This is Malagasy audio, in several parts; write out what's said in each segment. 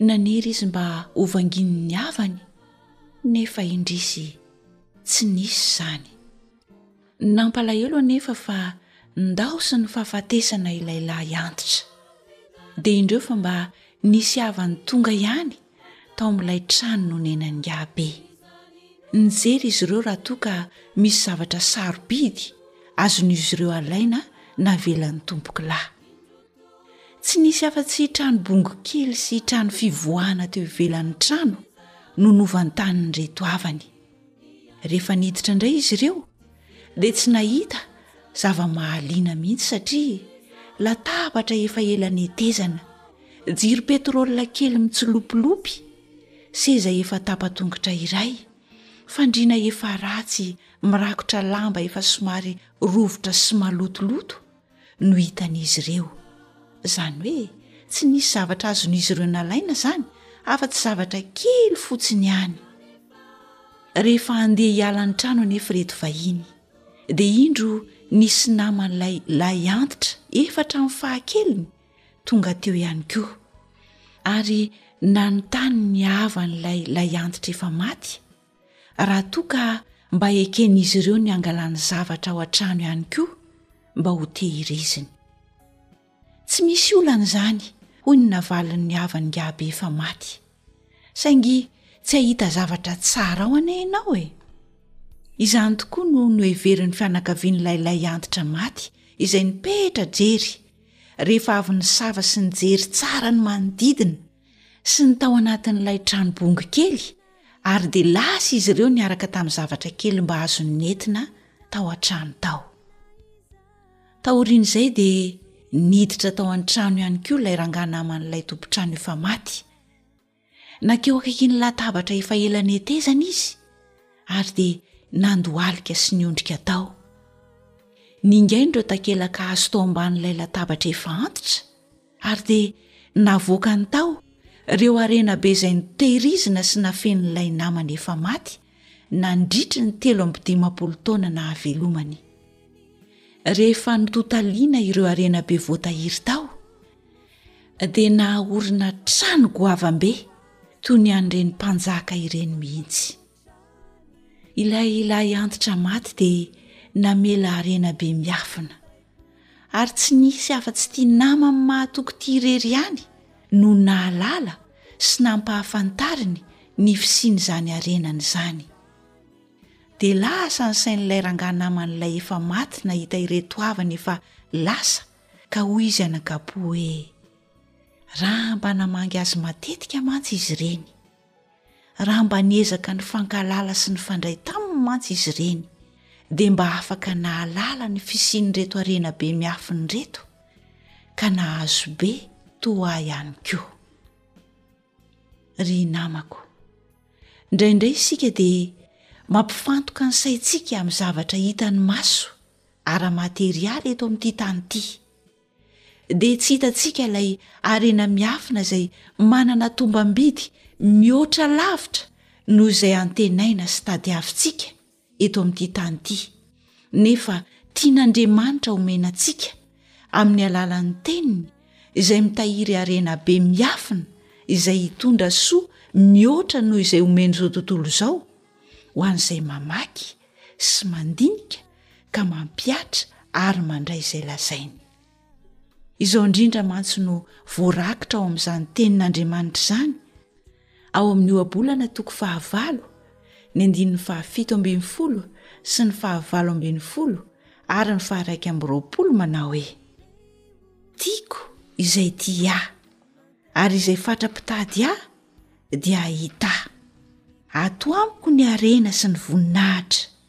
Naniry izy mba ho vanginin'ny havany, nefa indrisy tsy nisy izany. Nampalahelo anefa fa ndaosin'ny fahafatesana ilay lahy antitra. Dia indreo fa mba nisy havany tonga ihany tao amin'ilay trano nonenan'ingahibe. Nijery izy ireo raha toa ka misy zavatra sarobidy azon'izy ireo alaina navelan'ny tompoky lahy. Tsy nisy afa-tsy trano bongo kely sy trano fivoahana teo ivelan'ny trano no novantanin'ireto havany. Rehefa niditra indray izy ireo dia tsy nahita zava-mahaliana mihitsy satria latabatra efa ela netezana, jiro petrole kely mitsilopilopy, seza efa tapa-tongotra iray, fandriana efa ratsy mirakotra lamba efa somary rovitra sy malotoloto, no hitan'izy ireo izany hoe tsy nisy zavatra azon'izy ireo nalaina izany afa-tsy zavatra kely fotsiny any rehefa handeha hiala ny trano anefa ireto vahiny dia indro nisy naman'ilay lahy antitra efatra amin'ny fahakeliny tonga teo ihany koa ary nanontany ny havan'ilay lahy antitra efa maty raha toa ka mba eken'izy ireo ny hangalany zavatra ao an-trano ihany koa mba ho tehiriziny tsy misy olana izany hoy ny navalin'ny havany ngabe efa maty saingy tsy hahita zavatra tsara ao anie ianao e izany tokoa no noheverin'ny fianakavian'nylailay antitra maty izay nipetra jery rehefa avy ny sava sy ny jery tsara ny manodidina sy ny tao anatin'ilay trano-bongo kely ary dia lasa izy ireo niaraka tamin'ny zavatra kely mba azony nentina tao an-trano tao. Taorian'izay dia niditra tao an-trano ihany koa ilay rangahy naman'ilay tompon-trano efa maty. Nankeo akaikin'ny latabatra efa ela netezana izy ary dia nandohalika sy niondrika tao. Ningainy ireo takelaka hazo tao ambanin'ilay latabatra efa antitra. Ary dia navoakany tao ireo harena be izay notehirizina sy nafen'ilay namany efa maty nandritry ny telo amby dimampolo taona nahavelomany. Rehefa nototaliana ireo harena be voatahiry tao, dia nahaorina trano goavam-be toy ny an'ireny mpanjaka ireny mihitsy. ilay lahy antitra maty dia namela harena be miafina ary tsy nisy afa-tsy ity namany mahatoky ity irery ihany no nahalala sy nampahafantariny ny fisian'izany harenany izany dia lasa ny sain'ilay rangahy naman'ilay efa maty nahita ireto havany efa lasa ka hoy izy anakapo hoe raha mba namangy azy matetika mantsy izy ireny Raha mba niezaka nifankahalala sy nifandray taminy mantsy izy ireny, dia mba afaka nahalala ny fisian'ireto harena be miafina ireto, ka nahazo be toa ahy ihany koa. Ry namako, indraindray isika dia mampifantoka ny saintsika amin'ny zavatra hitan'ny maso ara-materialy eto amin'ity tany ity. dia tsy hitantsika ilay harena miafina izay manana tombam-bidy mihoatra lavitra noho izay antenaina sy tadiavintsika eto amin'ity tany ity, nefa tian'Andriamanitra omena antsika amin'ny alalan'ny Teniny izay mitahiry harena be miafina izay hitondra soa mihoatra noho izay omen'izao tontolo izao ho an'izay mamaky sy mandinika ka mampihatra ary mandray izay lazainy. Izao indrindra mantsy no voarakitra ao amin'izany tenin'Andriamanitra izany, ao amin'ny ohabolana toko fahavalo, ny andininy fahafito ambin'ny folo sy ny fahavalo ambin'ny folo ary ny faharaika amby roapolo manao hoe, Tiako izay tia ahy, ary izay fatra-pitady ahy dia hahita ahy. Ato amiko ny harena sy ny voninahitra.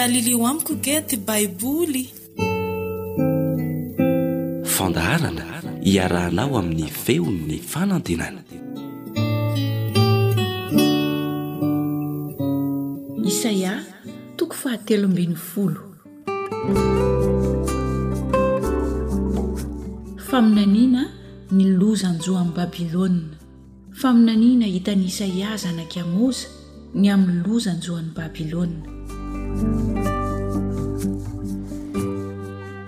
Talilio amiko ke ty Baiboly. Fandaharana iarahanao amin'ny feon'ny fanantenana. Isaia, toko fahatelo ambin'ny folo. Faminaniana ny loza hanjo an'i Babylona. Faminaniana hitan'i Isaia zanak'i Amoza ny amin'ny loza hanjo an'i Babylona.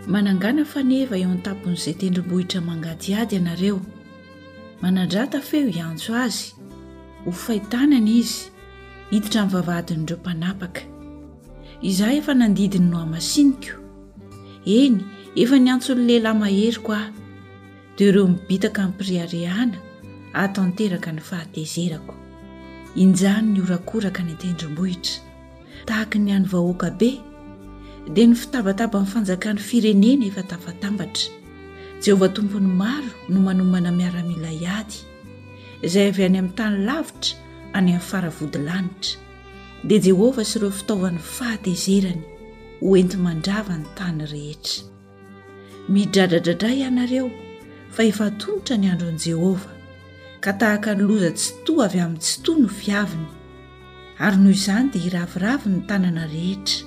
Manangana faneva eo an-tampon'izay tendrombohitra mangadihady ianareo. Manandrata feo hiantso azy. Ho fay tanana izy. Hiditra amin'ny vavahadin'ireo mpanapaka. Izaho efa nandidy ny nohamasiniko, eny, efa niantso ny lehilahy maheriko aho, dia ireo mibitaka amim-pireharehana hahatanteraka ny fahatezerako. Injany ny horakoraka any an-tendrombohitra, tahaka ny an'ny vahoaka be, dia ny fitabataban'ny fanjakan'ny firenena efa tafatambatra. Jehovah Tompon'ny maro no manomana miaramila hiady, izay avy any amin'ny tany lavitra any amin'ny fara vodilanitra. dia Jehovah sy ireo fitaovan'ny fahatezerany ho enti-mandrava ny tany rehetra. Midradradradra ianareo, fa efa atonitra ny andron'i Jehovah, ka tahaka ny loza tsitoha avy amin'ny tsitoha no fiaviny. Ary noho izany dia hiraviravy ny tanana rehetra,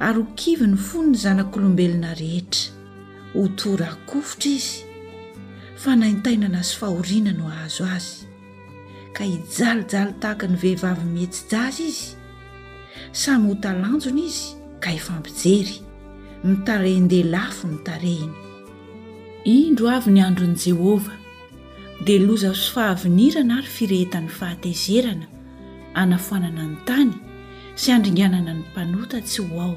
ary ho kivy ny fon'ny zanak'olombelona rehetra. Ho tora-kovitra izy, fanaintainana sy fahoriana no hahazo azy. ka hijalijaly tahaka ny vehivavy mihetsi-jaza izy. Samy ho talanjona izy ka hifampijery, mitarehin-dehy lafo ny tarehiny. Indro avy ny andron'i Jehovah, dia loza sy fahavinirana ary firehetan'ny fahatezerana, hanafoanana ny tany sy handringanana ny mpanota tsy ho ao.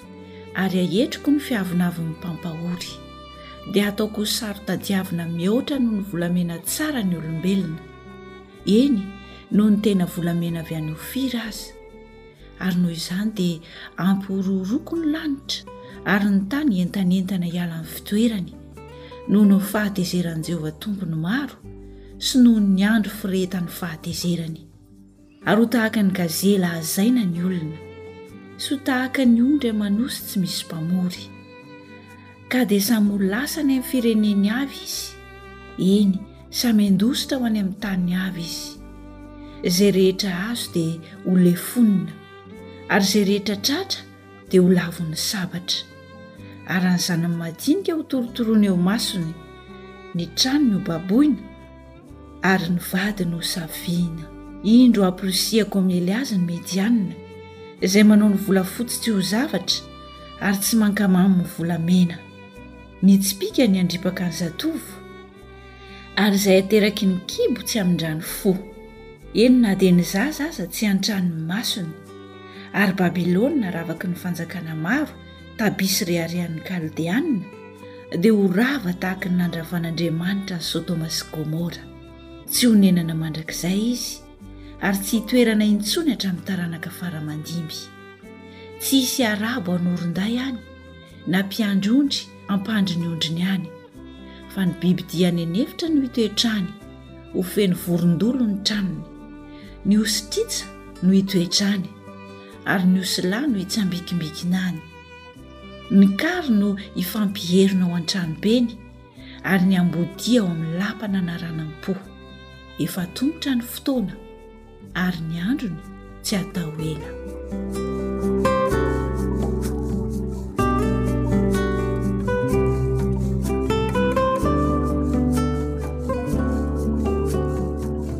ary ahetriko ny fiavonavin'ny mpampahory, dia hataoko ho saro-tadiavina mihoatra noho ny volamena tsara ny olombelona, eny, noho ny tena volamena avy any Ofira aza. Ary noho izany dia hampihorohoroako ny lanitra ary ny tany hientanentana hiala ny fitoerany, noho ny fahatezeran'i Jehovah Tompo ny maro, sy noho ny andro firehetan'ny fahatezerany. Ary ho tahaka ny gazela hazaina ny olona, sy ho tahaka ny ondry aman'osy tsy misy mpamory. Ka dia samy ho lasa any amin'ny fireneny avy izy, eny, samy handositra ho any amin'ny taniny avy izy. Izay rehetra azo dia ho lefonina, ary izay rehetra tratra dia ho lavon'ny sabatra. Ary ny zanany madinika hotorotoroina eo imasony, ny tranony hobaboina, ary ny vadiny ho saviana. Indro hamporisihako hamely azy ny Medianina, izay manao ny volafotsy tsy ho zavatra ary tsy mankamamy ny volamena. Ny tsipìkany handripaka ny zatovo, ary izay ateraky ny kibo tsy hamindrany fo. Eny, na dia ny zaza aza tsy hantrany ny masony. Ary Babylona, ravaky ny fanjakana maro, Tabisy reharehan'ny Kaldeanina, dia ho rava tahaka ny nandravan'Andriamanitra an'i Sodoma sy Gomora. Tsy honenana mandrakizay izy, ary tsy hitoerana intsony hatramin'ny taranaka fara-mandimby. Tsy hisy Arabo hanoron-day any, na mpiandry ondry hampandry ny ondriny any, fa ny bibi-dia any an'efitra no hitoetra any, ho feno vorondolo ny tranony. Ny osi-tritsa no hitoetra any. ary ny osilahy no hitsambikimbikina any ny kary no hifampierona ao an-tranobeny ary ny ambodia ao amin'ny lapana naranam-po efa tongotra ny fotoana ary ny androny tsy atao ela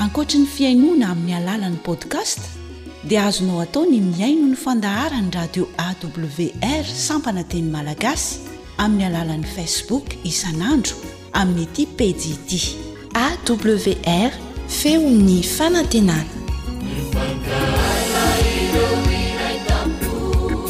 Ankoatry ny fihainoana amin'ny alalan'ny podcast dia azonao atao ny mihaino ny fandaharan'ny radio awr sampana teny malagasy amin'ny alalan'ny facebook isan'andro amin'ity pejy ity awr feon'ny fanantenana.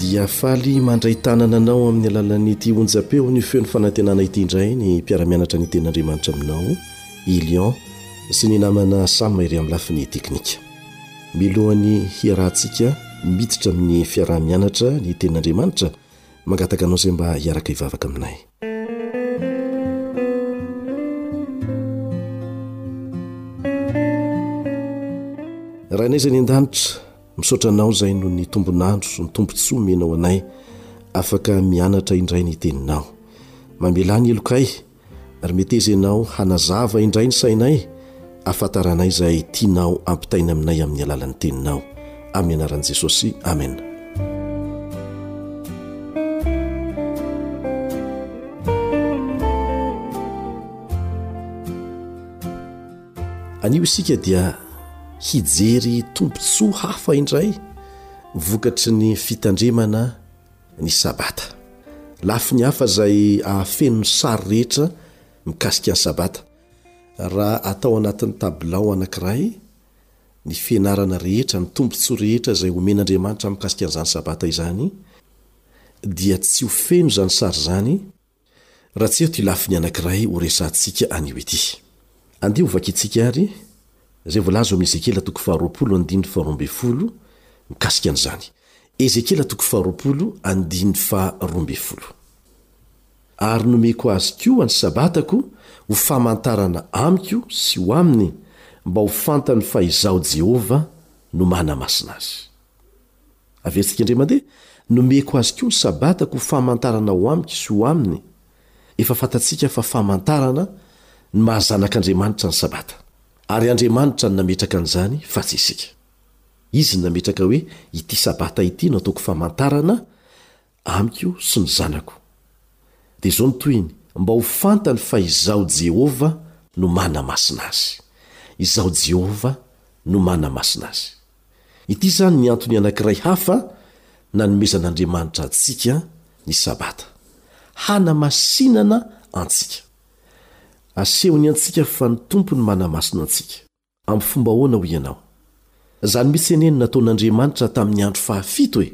Dia faly mandray tanana anao amin'ny alalan'ity onjam-peon'io feo ny fanantenana ity indray ny mpiara-mianatra ny tenin'Andriamanitra aminao i Lion sy ny namana Sam ery amin'ny lafiny teknika. Milohan'ny hiarahantsika miditra amin'ny fiaraha-mianatra ny tenin'Andriamanitra, mangataka anao izay mba hiaraka hivavaka aminay. Rainay izay any an-danitra. Misaotra anao izay noho ny tombon'andro sy ny tombontsoa omenao anay afaka mianatra indray ny Teninao. Mamelà ny helokay ary meteza ianao hanazava indray ny sainay ahafantaranay izay tianao ampitaina aminay amin'ny alalan'ny Teninao. Amin'ny anaran'i Jesosy, amena. Anio isika dia hijery tombontsoa hafa indray vokatry ny fitandremana ny sabata. Lafiny hafa izay ahafeno ny sary rehetra mikasika ny sabata raha atao anatin'ny tabilao anankiray ny fianarana rehetra, ny tombontsoa rehetra izay omen'Andriamanitra mikasika an'izany sabata izany dia tsy ho feno izany sary izany Ratseo ty lafiny anankiray ho resahantsika anio ity. Andeha ho vakintsika ary izay voalaza ao amin'ny Ezekiela toko faharoapolo andininy faharoa ambin'ny folo mikasika an'izany. Ezekiela toko faharoapolo andininy faharoa ambin'ny folo. Ary nomeko azy koa ny Sabatako ho famantarana amiko sy ho aminy mba ho fantany fa Izaho Jehovah no manamasina azy. Avetsiko indray mandeha, nomeko azy koa ny Sabata ko famantarana ho amiko sy ho aminy, efa fantatsika fa famantarana ny maha zanak'Andriamanitra ny Sabata. Ary Andriamanitra no nametraka an'izany fa tsy isika. Izy no nametraka hoe ity Sabata ity no ataoko famantarana Amiko sy ny zanako. Dia izao ny tohiny, Mba ho fantany fa Izaho Jehovah no manamasina azy. Izaho Jehovah no manamasina azy. Ity izany ny antony anankiray hafa nanomezan'Andriamanitra antsika ny Sabata, hanamasinana antsika. Asehony antsika fa ny Tompo no manamasina antsika. Amin'ny fomba ahoana hoy ianao? Izany mihitsy anie no nataon'Andriamanitra tamin'ny andro fahafito e!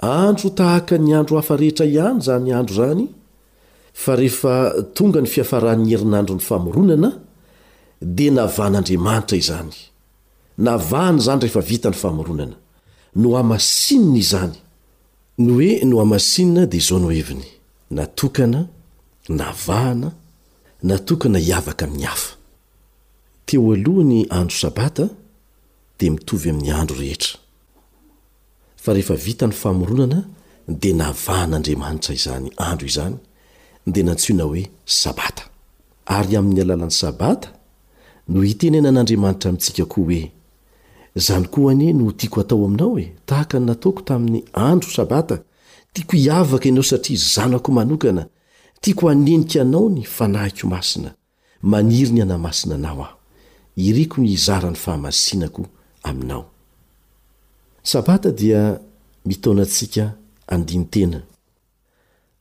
Andro tahaka ny andro hafa rehetra ihany izany andro izany, fa rehefa tonga ny fiafaran'ny herinandron'ny famoronana, dia navahan'Andriamanitra izany. Navahany izany rehefa vita ny famoronana. Nohamasininy izany. Ny hoe nohamasinina dia izao no heviny, natokana, navahana, natokana hiavaka amin'ny hafa. Teo aloha ny andro Sabata dia mitovy amin'ny andro rehetra. Fa rehefa vita ny famoronana dia navahan'Andriamanitra izany andro izany dia nantsoina hoe Sabata. Ary amin'ny alalan'ny Sabata no hitenenan'Andriamanitra amintsika koa hoe, Izany koa anie no tiako hatao aminao e, tahaka ny nataoko tamin'ny andro Sabata, tiako hiavaka ianao satria zanako manokana, tiako hanenika anao ny fanahiko masina. Maniry ny hanamasina Anao aho. Iriko ny hizara ny fahamasinako Aminao. Sabata dia mitaona antsika handini-tena,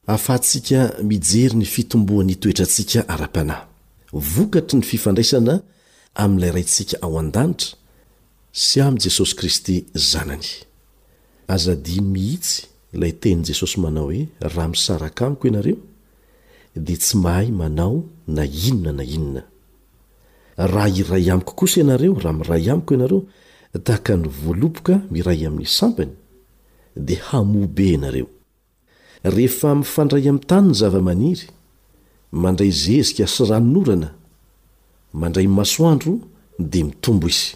ahafahantsika mijery ny fitomboan'ny toetrantsika ara-panahy, vokatry ny fifandraisana amin'ilay Raintsika ao an-danitra sy amin'i Jesosy Kristy Zanany. Aza adino mihitsy ilay tenin'i Jesosy manao hoe, Raha misaraka amiko ianareo, dia tsy mahay manao na inona na inona. Raha hiray amiko kosa ianareo, raha miray amiko ianareo tahaka ny voaloboka miray amin'ny sampany, dia hamoa be ianareo. Rehefa mifandray amin'ny tany ny zavamaniry, mandray zezika sy ranon'orana, mandray masoandro, dia mitombo izy.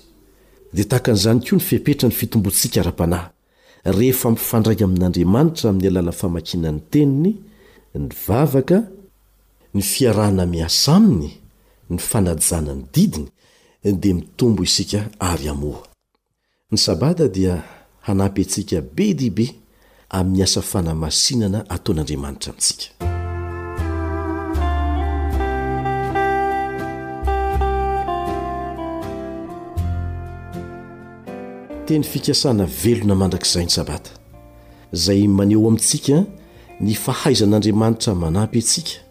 Dia tahaka an'izany koa ny fepetra ny fitomboantsika ara-panahy. Rehefa mpifandraika amin'Andriamanitra amin'ny alalan'ny famakiana ny Teniny, ny vavaka, ny fiarahana miasa Aminy, ny fanajana ny didiny, dia mitombo isika ary hamoa. Ny Sabata dia hanampy antsika be dia be amin'ny asa fanamasinana ataon'Andriamanitra amintsika. Teny fikasana velona mandrakizay ny Sabata, izay maneho amintsika ny fahaizan'Andriamanitra manampy antsika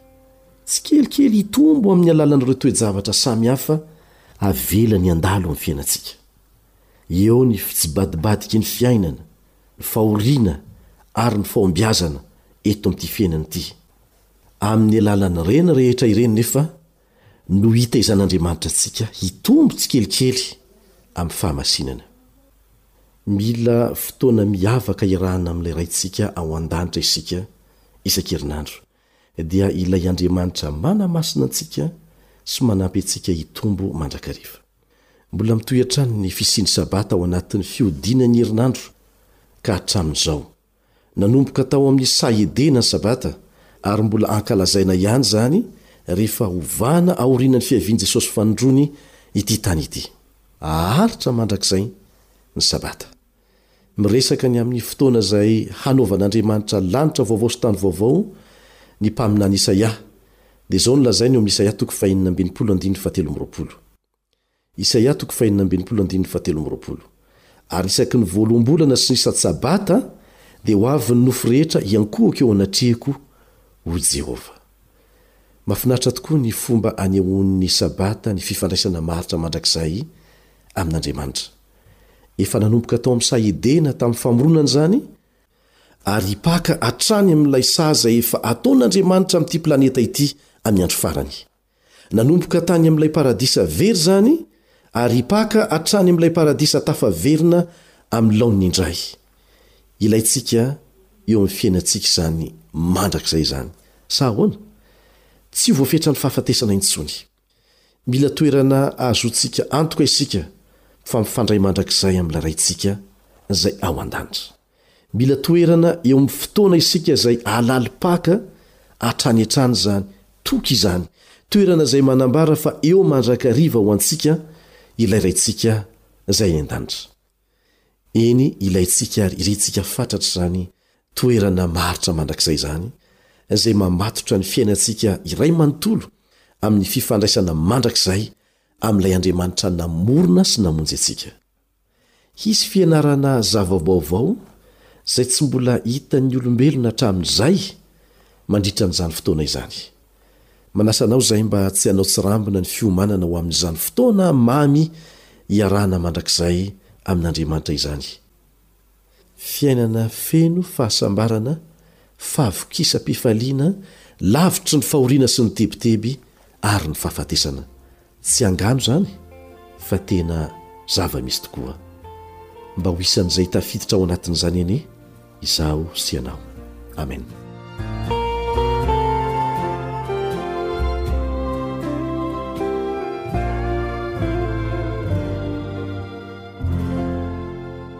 tsikelikely hitombo amin'ny alalan'ireo toe-javatra samihafa avelany handalo amin'ny fiainantsika. Eo ny fitsibadibadiky ny fiainana, ny fahoriana ary ny fahombiazana eto amin'ity fiainana ity. Amin'ny alalan'ireny rehetra ireny nefa no hitaizan'Andriamanitra antsika hitombo tsikelikely amin'ny fahamasinana. Mila fotoana miavaka iarahana amin'ilay Raintsika ao an-danitra isika isan-kerinandro, dia ilay Andriamanitra manamasina antsika sy manampy antsika hitombo mandrakariva. Mbola mitohy hatrany ny fisian'ny Sabata ao anatin'ny fihodinan'ny herinandro ka hatramin'izao. Nanomboka tao amin'ny saha Edena ny Sabata, ary mbola ankalazaina ihany izany rehefa hovahana aorianan'ny fiavian'i Jesosy fanindroany ity tany ity. Haharitra mandrakizay ny Sabata. Miresaka ny amin'ny fotoana izay hanaovan'Andriamanitra lanitra vaovao sy tany vaovao ny mpaminany Isaia, dia izao no lazainy eo amin'ny Isaia toko fahenina ambin'ny folo andininy fahatelo amby roapolo. Isaia toko fahenina ambin'ny folo andininy fahatelo amby roapolo Ary isaky ny voaloham-bolana sy ny isa-tsabata dia ho avy ny nofo rehetra hiankohoka eo anatrehiko, hoy Jehovah. Mahafinaritra tokoa ny fomba anehoan'ny Sabata ny fifandraisana maharitra mandrakizay amin'Andriamanitra. Efa nanomboka tao amin'ny saha Edena tamin'ny famoronana izany, ary hipaka hatrany amin'ilay saha izay efa ataon'Andriamanitra amin'ity planeta ity amin'ny andro farany. Nanomboka tany amin'ilay paradisa very izany ary hipaka hatrany amin'ilay paradisa tafaverina amin'ny laoniny indray. Ilaintsika eo amin'ny fiainantsika izany mandrakizay izany, sa ahoana? Tsy ho voafetran'ny fahafatesana intsony. Mila toerana ahazoantsika antoka isika fa mifandray mandrakizay amin'ilay Raintsika izay ao an-danitra. Mila toerana eo amin'ny fotoana isika izay halalim-paka hatrany hatrany izany, toky izany, toerana izay manambara fa eo mandrakariva ho antsika ilay Raintsika izay any an-danitra. Eny, ilaintsika ary irintsika fatratra izany toerana maharitra mandrakizay izany, izay mamatotra ny fiainantsika iray manontolo amin'ny fifandraisana mandrakizay amin'ilay Andriamanitra namorona sy namonjy antsika. Hisy fianarana zava-baovao izay tsy mbola hitan'ny olombelona hatramin'izay mandritra an'izany fotoana izany. Manasa anao izahay mba tsy hanao tsirambina ny fiomanana ho amin'izany fotoana mamy iarahana mandrakizay amin'Andriamanitra izany. Fiainana feno fahasambarana, fahavokisam-pifaliana, lavitry ny fahoriana sy ny tebiteby ary ny fahafatesana. Tsy angano izany fa tena zava-misy tokoa. Mba ho isan'izay tafiditra ao anatin'izany anie izaho sy ianao. Amen.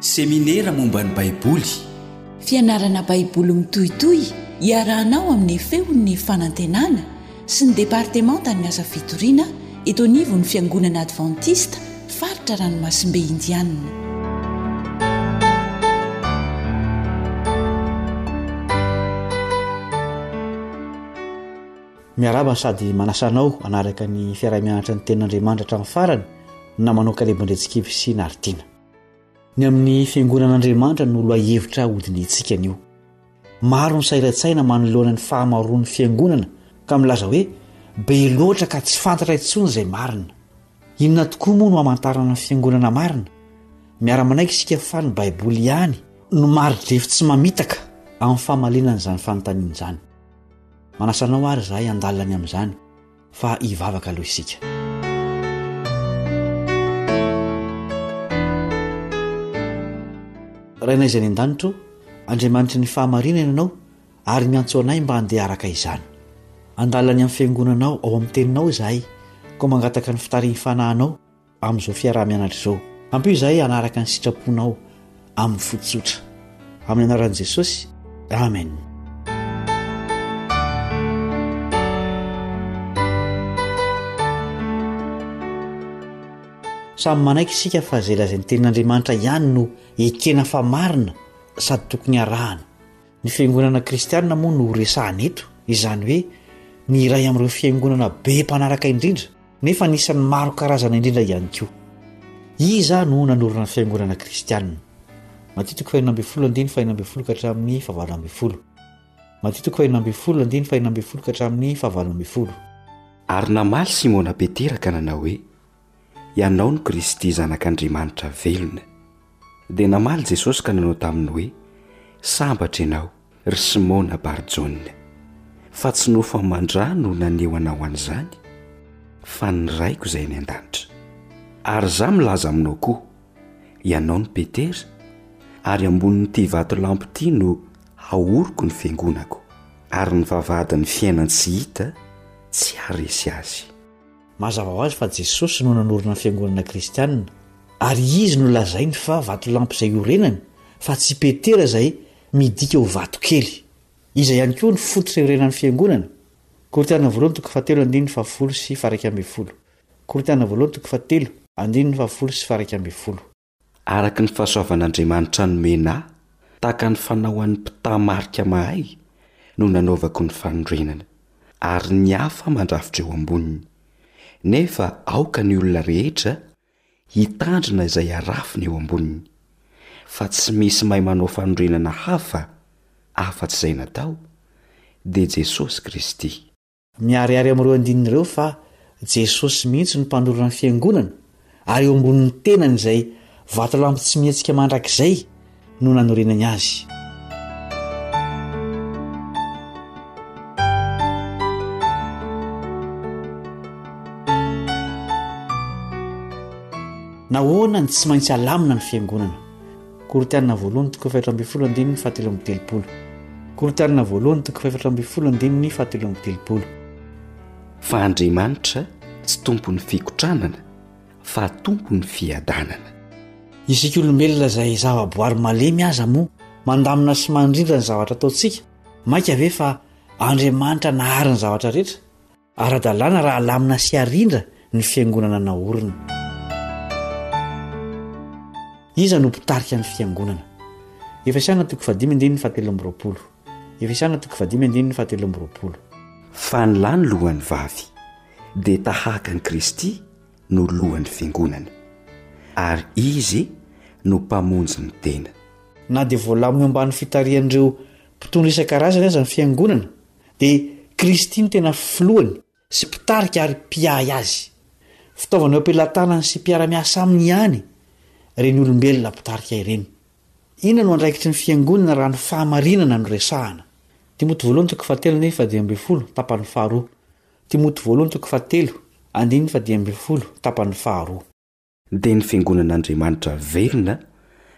Seminera momba ny Baiboly. Fianarana Baiboly mitohitohy iarahanao amin'ny Feon'ny Fanantenana sy ny Departemantan'ny Asa Fitoriana eto anivon'ny Fiangonana Advantista Faritra Ranomasimbe Indianina. Miarahaba sady manasa anao hanaraka ny fiaraha-mianatra ny Tenin'Andriamanitra hatramin'ny farany ny namanao Caleb Andriantsikivo sy Naritina. Ny amin'ny Fiangonan'Andriamanitra no lohahevitra hodinihintsika anio. Maro ny sairan-tsaina manoloana ny fahamaroan'ny Fiangonana ka milaza hoe be loatra ka tsy fantatra intsony izay marina. Inona tokoa moa no hamantarana ny Fiangonana marina? Miara-manaiky isika fa ny Baiboly ihany no mari-drefy tsy mamitaka amin'ny famaliana an'izany fanontaniana izany. Manasa anao ary izahay handalina ny amin'izany fa hivavaka aloha isika. Rainay izay any an-danitra o, Andriamanitry ny fahamarinana Ianao ary miantso anay mba handeha araka izany. Handalina ny amin'ny Fiangonanao ao amin'ny Teninao izahay koa mangataka ny fitarihin'ny Fanahinao amin'izao fiaraha-mianatra izao. Ampio izahay hanaraka ny sitraponao amin'ny fo tsotra. Amin'ny anaran'i Jesosy, amen. Samy manaiky isika fa izay lazain'ny Tenin'Andriamanitra ihany no ekena fa marina sady tokony harahana. Ny fiangonana kristianina moa no resahana eto, izany hoe ny iray amin'ireo fiangonana be mpanaraka indrindra, nefa anisan'ny maro karazana indrindra ihany koa. Iza no nanorina ny fiangonana kristianina? Matio toko fahenina ambin'ny folo andininy fahenina ambin'ny folo ka hatramin'ny fahavalo ambin'ny folo. Matio toko fahenina ambin'ny folo andininy fahenina ambin'ny folo ka hatramin'ny fahavalo ambin'ny folo. Ary namaly Simona Petera ka nanao hoe, Ianao no Kristy Zanak'Andriamanitra velona. Dia namaly Jesosy ka nanao taminy hoe, Sambatra ianao, ry Simona Bar-Jona. Fa tsy nofo aman-dra no naneho anao an'izany, fa ny Raiko izay any an-danitra. Ary Izaho milaza aminao koa, Ianao no Petera, ary ambonin'ity vatolampy ity no haoriko ny Fiangonako, ary ny vavahadin'ny fiainan-tsy hita tsy haharesy azy. Mazava ho azy fa Jesosy no nanorina ny fiangonana kristianina, ary Izy no lazainy fa vatolampy izay iorenany, fa tsy i Petera izay midika ho vatokely. Iza ihany koa no fototra iorenan'ny fiangonana? Korintiana Voalohany toko fahatelo andininy fahafolo sy faharaika ambin'ny folo. Korintiana Voalohany toko fahatelo andininy fahafolo sy faharaika ambin'ny folo. Araka ny fahasoavan'Andriamanitra nomena ahy, tahaka ny fanao an'ny mpitaha marika mahay, no nanaovako ny fanorenana, ary ny hafa mandrafitra eo amboniny. Nefa aoka ny olona rehetra hitandrina izay arafiny eo amboniny, fa tsy misy mahay manao fanorenana hafa afa-tsy izay natao, dia Jesosy Kristy. Miharihary amin'ireo andininy ireo fa Jesosy mihitsy no Mpanorina ny Fiangonana ary eo ambonin'ny tenany izay vatolampy tsy mihetsika mandrakizay no nanorenany azy. Nahoana no tsy maintsy alamina ny Fiangonana? Korintiana Voalohany toko fahefatra ambin'ny folo andininy fahatelo amby telopolo. Korintiana Voalohany toko fahefatra ambin'ny folo andininy fahatelo amby telopolo. Fa Andriamanitra tsy tompon'ny fikotranana fa tompon'ny fiadanana. Isika olombelona izay zava-boary malemy aza moa mandamina sy mandrindra ny zavatra ataontsika, mainka ve fa Andriamanitra nahary ny zavatra rehetra? Ara-dalàna raha alamina sy arindra ny fiangonana naorina. Iza no mpitarika ny fiangonana? Efesana toko fahadimy andininy fahatelo amby roapolo. Efesana toko fahadimy andininy fahatelo amby roapolo. Fa ny lahy no lohan'ny vavy, dia tahaka an'i Kristy no lohan'ny fiangonana, ary izy no mpamonjy ny tena. Na dia voalamina eo ambany fitarihan'ireo mpitondra isan-karazany aza ny fiangonana, dia Kristy no tena Filohany sy Mpitarika ary Mpiahy azy. Fitaovana eo am-pelatanany sy mpiara-miasa aminy ihany ireny olombelona mpitarika ireny. Inona no andraikitry ny Fiangonana raha ny fahamarinana no resahana? Timoty voalohany toko fahatelo andininy fahadimy ambin'ny folo, tapany faharoa. Timoty voalohany toko fahatelo, andininy fahadimy ambin'ny folo, tapany faharoa. Dia ny Fiangonan'Andriamanitra velona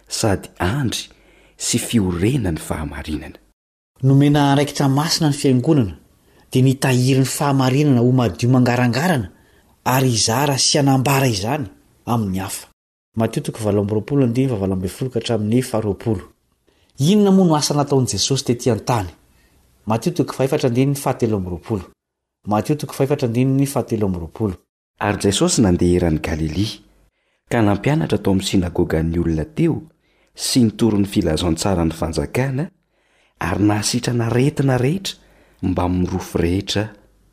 sady andry sy fiorenan'ny fahamarinana. Nomena andraikitra masina ny Fiangonana dia ny hitahiry ny fahamarinana ho madio mangarangarana ary hizara sy hanambara izany amin'ny hafa. Matio toko valo amby roapolo andininy fahavalo ambin'ny folo ka hatramin'ny faharoapolo. Inona moa no asa nataon'i Jesosy tetỳ an-tany? Matio toko fahefatra andininy fahatelo amby roapolo. Matio toko fahefatra andininy fahatelo amby roapolo. Ary Jesosy nandeha eran'i Galilia, ka nampianatra tao amin'ny synagogan'ny olona teo sy nitory ny filazantsaran'ny fanjakana, ary nahasitrana aretina rehetra mbamin'ny mirofo rehetra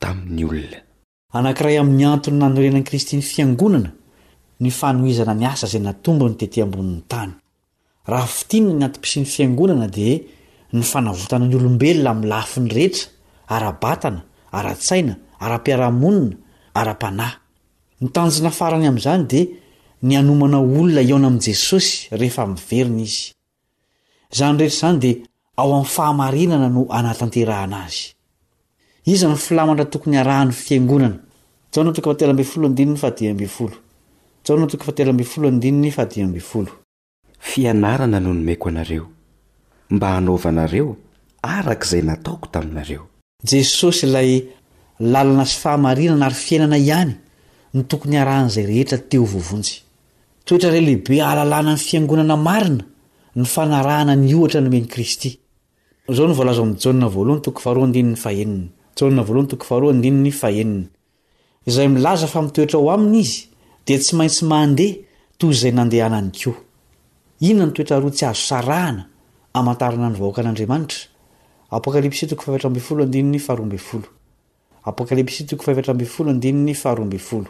tamin'ny olona. Anankiray amin'ny antony nanorenan'i Kristy ny Fiangonana ny fanohizana ny asa izay natombony tety ambonin'ny tany. Raha fintinina ny antom-pisian'ny Fiangonana dia ny fanavotana ny olombelona amin'ny lafiny rehetra, ara-batana, ara-tsaina, ara-piarahamonina, ara-panahy. Ny tanjona farany amin'izany dia ny hanomana olona hihaona amin'i Jesosy rehefa miverina Izy. Izany rehetra izany dia Ao amin'ny fahamarinana no hanatanterahana azy. Iza no filamatra tokony harahan'ny Fiangonana? Jaona toko fahatelo ambin'ny folo andininy fahadimy ambin'ny folo Jaona toko fahatelo ambin'ny folo andininy fahadimy ambin'ny folo. Fianarana no nomeko anareo, mba hanaovanareo araka izay nataoko taminareo. Jesosy ilay Lalana sy Fahamarinana ary Fiainana ihany no tokony harahan'izay rehetra te ho voavonjy. Toetra iray lehibe ahalalana ny fiangonana marina ny fanarahana ny ohatra nomen'i Kristy. Izao no voalaza ao amin'ny Jaona voalohany toko faharoa andininy fahenina, Jaona voalohany toko faharoa andininy fahenina, Izay milaza fa mitoetra ao aminy izy dia tsy maintsy mandeha toy izay nandehanany koa. Inona no toetra roa tsy azo sarahana amantarana ny vahoakan'Andriamanitra? Apokalypsy toko fahefatra ambin'ny folo andininy faharoa ambin'ny folo, Apokalypsy toko fahefatra ambin'ny folo andininy faharoa ambin'ny folo.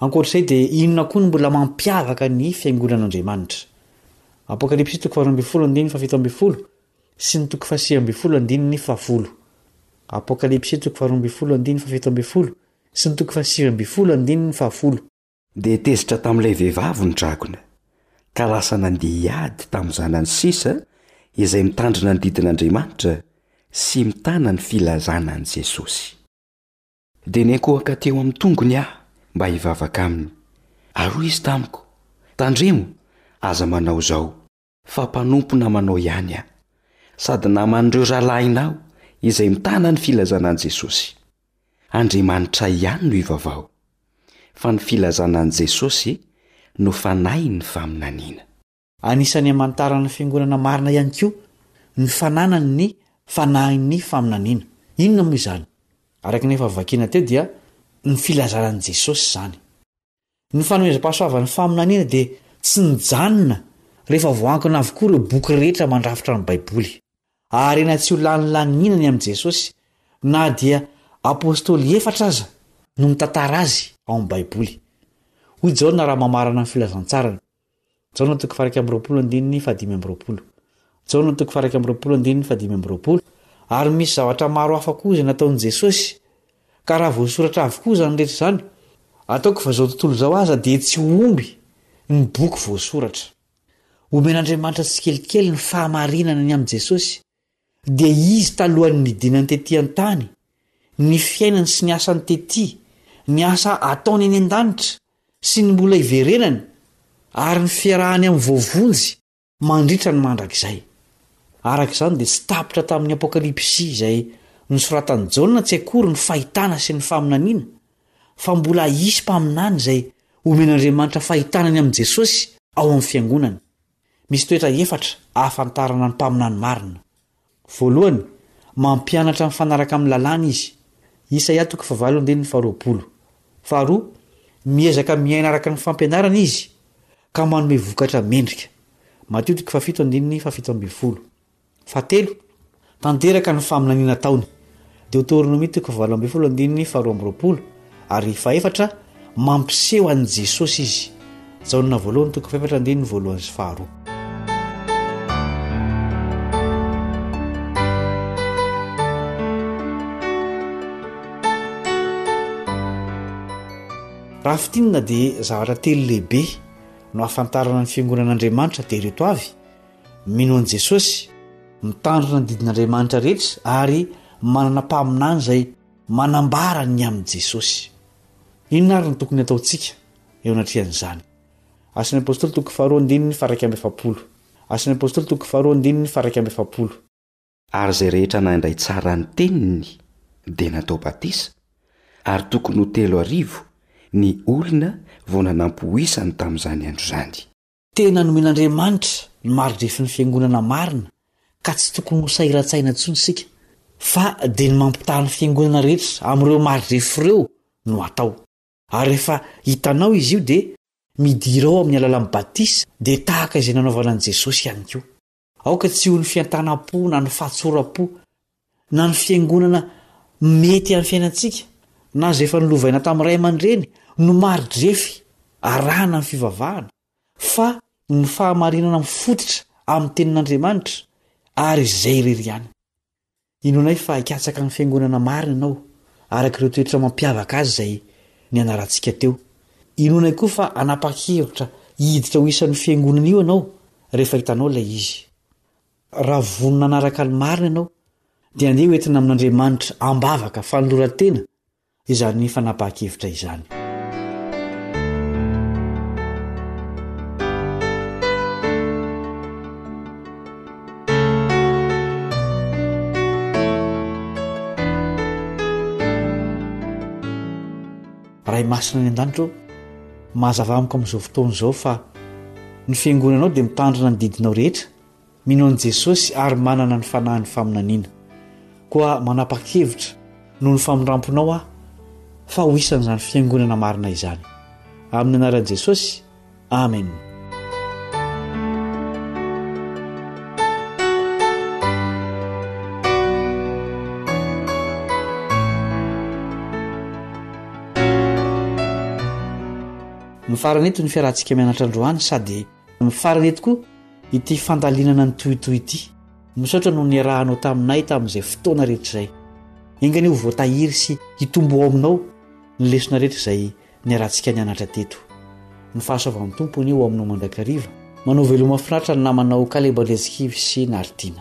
Ankoatr'izay dia inona koa no mbola mampiavaka ny fiangonan'Andriamanitra? Apokalypsy toko faharoa ambin'ny folo andininy fahafito ambin'ny folo sy ny toko fahasivy ambin'ny folo andininy fahafolo. Apokalypsy toko faharoa ambin'ny folo andininy fahafito ambin'ny folo sy ny toko fahasivy ambin'ny folo andininy fahafolo. Dia tezitra tamin'ilay vehivavy ny dragona, ka lasa nandeha hiady tamin'ny zanany sisa izay mitandrina ny didin'Andriamanitra sy mitana ny filazana an'i Jesosy. Dia niankohoka teo amin'ny tongony aho mba hivavaka aminy. Ary hoy izy tamiko, Tandremo, aza manao izao. Fa mpanompo namanao ihany aho, sady naman'ireo rahalahinao izay mitana ny filazana an'i Jesosy. Andriamanitray ihany no ivavaho, fa ny filazana an'i Jesosy no fanahin'ny faminaniana. Anisan'ny hamantaran'ny Fiangonana marina ihany koa ny fananany ny fanahin'ny faminaniana. Inona moa izany? Araka ny efa vakiana teo dia ny filazana an'i Jesosy izany. Ny fanomezam-pahasoavan'ny faminaniana dia tsy nijanona rehefa voankina avokoa ireo boky rehetra mandrafitra ny Baiboly. Harena tsy ho lany laniana ny amin'i Jesosy na dia Apostoly efatra aza no mitantara azy ao amin'ny Baiboly. Hoy Jaona raha mamarana ny filazantsarany. Jaona toko faha iraika amby roapolo andininy faha dimy amby roapolo. Jaona toko faha iraika amby roapolo andininy faha dimy amby roapolo. Ary misy zavatra maro hafa koa izay nataon'i Jesosy. Ka raha voasoratra avokoa izany rehetra izany, ataoko fa izao tontolo izao aza dia tsy ho omby ny boky voasoratra. Omen'Andriamanitra tsikelikely ny fahamarinana ny amin'i Jesosy. dia izy talohan'ny nidinany tetỳ an-tany, ny fiainany sy ny asany tetỳ, ny asa ataony any an-danitra sy ny mbola hiverenany, ary ny fiarahany amin'ny voavonjy mandritra ny mandrakizay. Araka izany, dia tsy tapitra tamin'ny Apokalypsy izay nosoratan'i Jaona tsy akory ny fahitana sy ny faminaniana, fa mbola hisy mpaminany izay omen'Andriamanitra fahitana ny amin'i Jesosy ao amin'ny fiangonany. Misy toetra efatra ahafantarana ny mpaminany marina. Voalohany, mampianatra mifanaraka amin'ny lalàna izy. Isaia toko fahavalo andininy faharoapolo. Faharoa, miezaka miaina araka ny fampianarana izy, ka manome vokatra mendrika. Matio toko fahafito andininy fahafito ambin'ny folo. Fahatelo, tanteraka ny faminaniana ataony. Deoteronomia toko fahavalo ambin'ny folo andininy faharoa amby roapolo ary fahefatra, mampiseho an'i Jesosy izy. Jaona voalohany toko fahefatra andininy voalohany sy faharoa. Raha fintinina dia zavatra telo lehibe no ahafantarana ny fiangonan'Andriamanitra dia ireto avy, Mino an'i Jesosy, mitandrina ny didin'Andriamanitra rehetra ary manana mpaminany izay manambara ny amin'i Jesosy. Inona ary no tokony hataontsika eo anatrehan'izany? Asan'ny Apostoly toko faharoa andininy faha iraika amby efapolo. Asan'ny Apostoly toko faharoa andininy faha iraika amby efapolo. Ary izay rehetra nandray tsara ny teniny dia natao batisa, ary tokony ho telo arivo ny olona vao nanampoisany tamin'izany andro izany. Tena nomen'Andriamanitra ny mari-drefin'ny Fiangonana marina ka tsy tokony ho sahiran-tsaina intsony isika fa dia ny mampitaha ny Fiangonana rehetra amin'ireo mari-drefy ireo no atao. Ary rehefa hitanao izy io dia midira ao amin'ny alalan'ny batisa dia tahaka izay nanaovana an'i Jesosy ihany koa. Aoka tsy ho ny fientanam-po na ny fahatsoram-po na ny fiangonana mety amin'ny fiainantsika na izay efa nolovaina tamin'ny ray aman-dreny no mari-drefy arahana ny fivavahana fa ny fahamarinana mifototra amin'ny Tenin'Andriamanitra ary izay irery ihany. Inoanay fa hikatsaka ny Fiangonana marina ianao, araka ireo toetra mampiavaka azy izay nianarantsika teo. Inoanay koa fa hanapa-kevitra hiditra ho isan'io Fiangonana io ianao rehefa hitanao ilay izy. Raha vonona hanaraka ny marina ianao, dia andeha hoentina amin'Andriamanitra am-bavaka fanoloran-tena izany fanapahan-kevitra izany. Ray masina any an-danitra ô, mazava amiko amin'izao fotoana izao fa ny fiangonanao dia mitandrina ny didinao rehetra Mino an'i Jesosy ary manana ny fanahin'ny faminaniana. Koa manapa-kevitra noho ny famindramponao aho fa ho isan'izany fiangonana marina izany. Amin'ny anaran'i Jesosy, Amen. Mifarana eto ny fiarahantsika mianatra androany sady Ny farany eto koa ity fandalinana ny tohitohy ity. Misaotra noho ny niarahanao taminay tamin'izay fotoana rehetra izay. Enga anie ho voatahiry sy hitombo ao aminao ny lesona rehetra izay niarahantsika nianatra teto. Ny fahasoavan'ny Tompo anie ho aminao mandrakariva. Manao veloma finaritra ny namanao Caleb Andriantsikivy sy Nartin.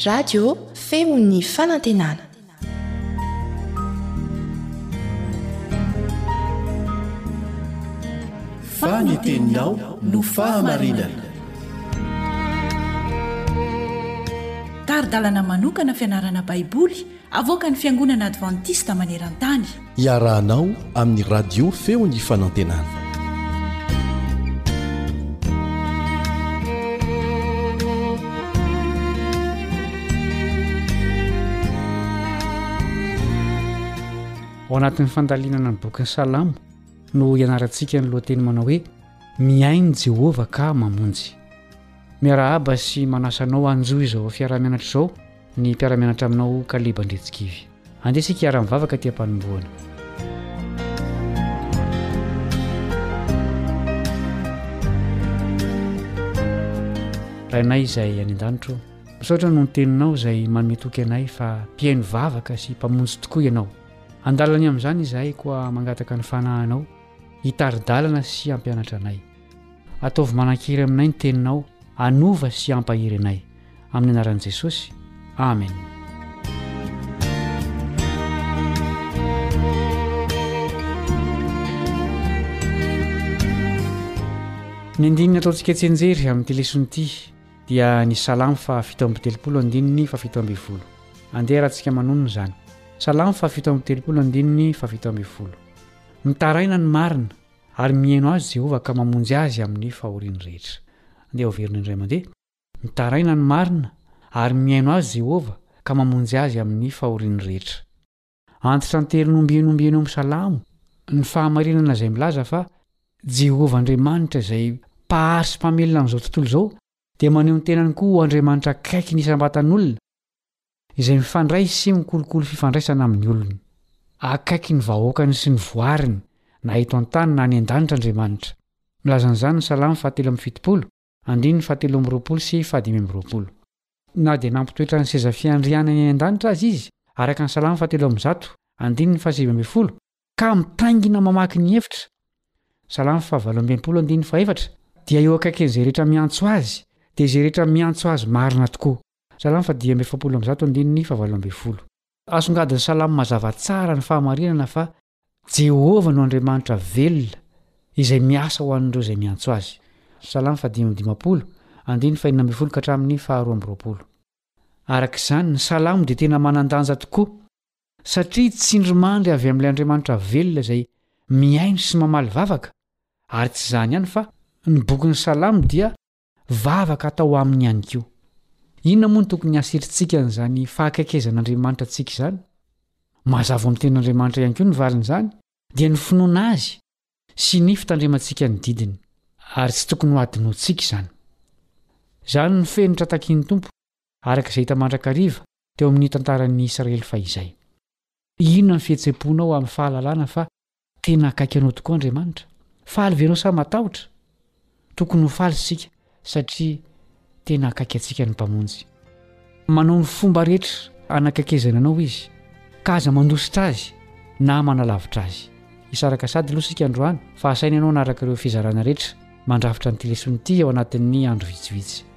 Radio Feon'ny Fanantenana. Fa ny teninao no fahamarinana. Tari-dalana manokana fianarana Baiboly Avoakan'ny Fiangonana Advantista maneran-tany. Iarahanao amin'ny Radio Feon'ny Fanantenana. Ao anatin'ny fandalinana ny bokin'ny Salamo no ianarantsika ny lohateny manao hoe mihaino Jehovah ka mamonjy. Miarahaba sy manasa anao hanjo izao fiaraha-mianatra izao Ny mpiara-mianatra aminao Kaleb Andriantsikivy. Andeha isika hiara-mivavaka aty am-panombohana. Rainay izay any an-danitro, misaotra noho ny teninao izay manome toky anay fa mpihaino vavaka sy mpamonjy tokoa ianao. Andalany amin'izany izahay koa mangataka ny fanahinao hitari-dalana sy hampianatra anay. Ataovy manan-kery aminay ny teninao hanova sy hampahery anay. Amin'ny anaran'i Jesosy, amena. Ny andininy ataontsika tsenjery amin'ity lesona ity dia ny salamo fa fito amby telopolo andininy fa fito amby folo andeha raha ntsika manonona izany salamo fa fito amby telopolo andininy fa fito amby folo mitaraina ny marina ary mihaino azy jehovah ka mamonjy azy amin'ny fahoriany rehetra andeha hoverina indray mandeha Mitaraina ny marina ary mihaino azy Jehovah ka mamonjy azy amin'ny fahoriany rehetra. Antitra an-tery nombieny ombieny ao amin'ny Salamo ny fahamarinana izay milaza fa Jehovah Andriamanitra izay Mpahary sy Mpamelona amin'izao tontolo izao dia maneho ny tenany koa ho Andriamanitra akaiky ny isam-batan'olona, izay mifandray sy mikolokolo fifandraisana amin'ny olony. Akaiky ny vahoakany sy ny voariny, na eto an-tany na any an-danitra Andriamanitra. Milaza an'izany ny Salamo fahatelo amby fitopolo. Andininy fahatelo amby roapolo sy fahadimy amby roapolo. Na dia nampitoetra ny seza fiandrianany any an-danitra aza izy, araka ny Salamo fahatelo amby zato, andininy fahasivy ambin'ny folo, ka mitaingina mamaky ny efitra, Salamo fahavalo amby enimpolo, andininy fahefatra, dia eo akaikin'izay rehetra miantso Azy, dia izay rehetra miantso Azy marina tokoa, Salamo fahadimy amby efapolo amby zato, andininy fahavalo ambin'ny folo. Asongadin'ny Salamo mazava tsara ny fahamarinana fa Jehovah no Andriamanitra velona izay miasa ho an'ireo izay miantso azy. Salamo faha dimy amby dimampolo, andininy faha enina ambin'ny folo ka hatramin'ny faha roa amby roapolo. Araka izany, ny Salamo dia tena manan-danja tokoa, satria tsindrimandry avy amin'ilay Andriamanitra velona izay mihaino sy mamaly vavaka. Ary tsy izany ihany fa ny bokin'ny Salamo dia vavaka atao aminy ihany koa. Inona moa no tokony hasitritsika an'izany fahakaikezan'Andriamanitra antsika izany? Mazava amin'ny Tenin'Andriamanitra ihany koa ny valin'izany, dia ny finoana Azy sy ny fitandremantsika ny didiny, ary tsy tokony hohadinointsika izany. Izany no fenitra takin'ny Tompo, araka izay hita mandrakariva teo amin'ny tantaran'ny Israely fahizay. Inona ny fihetseham-ponao amin'ny fahalalana fa Tena akaiky anao tokoa Andriamanitra. Faly ve ianao sa matahotra? Tokony ho faly isika satria tena akaiky antsika ny Mpamonjy. Manao ny fomba rehetra hanakaikezana anao Izy, ka aza mandositra Azy na manalavitra Azy. Hisaraka sady aloha isika androany, fa asaina ianao hanaraka ireo fizarana rehetra mandrafitra an'ity lesona ity ao anatin'ny andro vitsivitsy.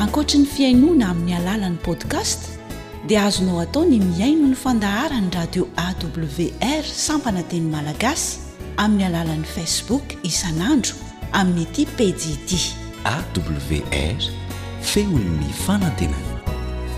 Ankoatry ny fihainoana amin'ny alalan'ny podcast dia azonao atao ny mihaino ny fandaharan'ny radio awr sampana teny malagasy amin'ny alalan'ny facebook isan'andro amin'ity pejy ity awr feon'ny fanantenana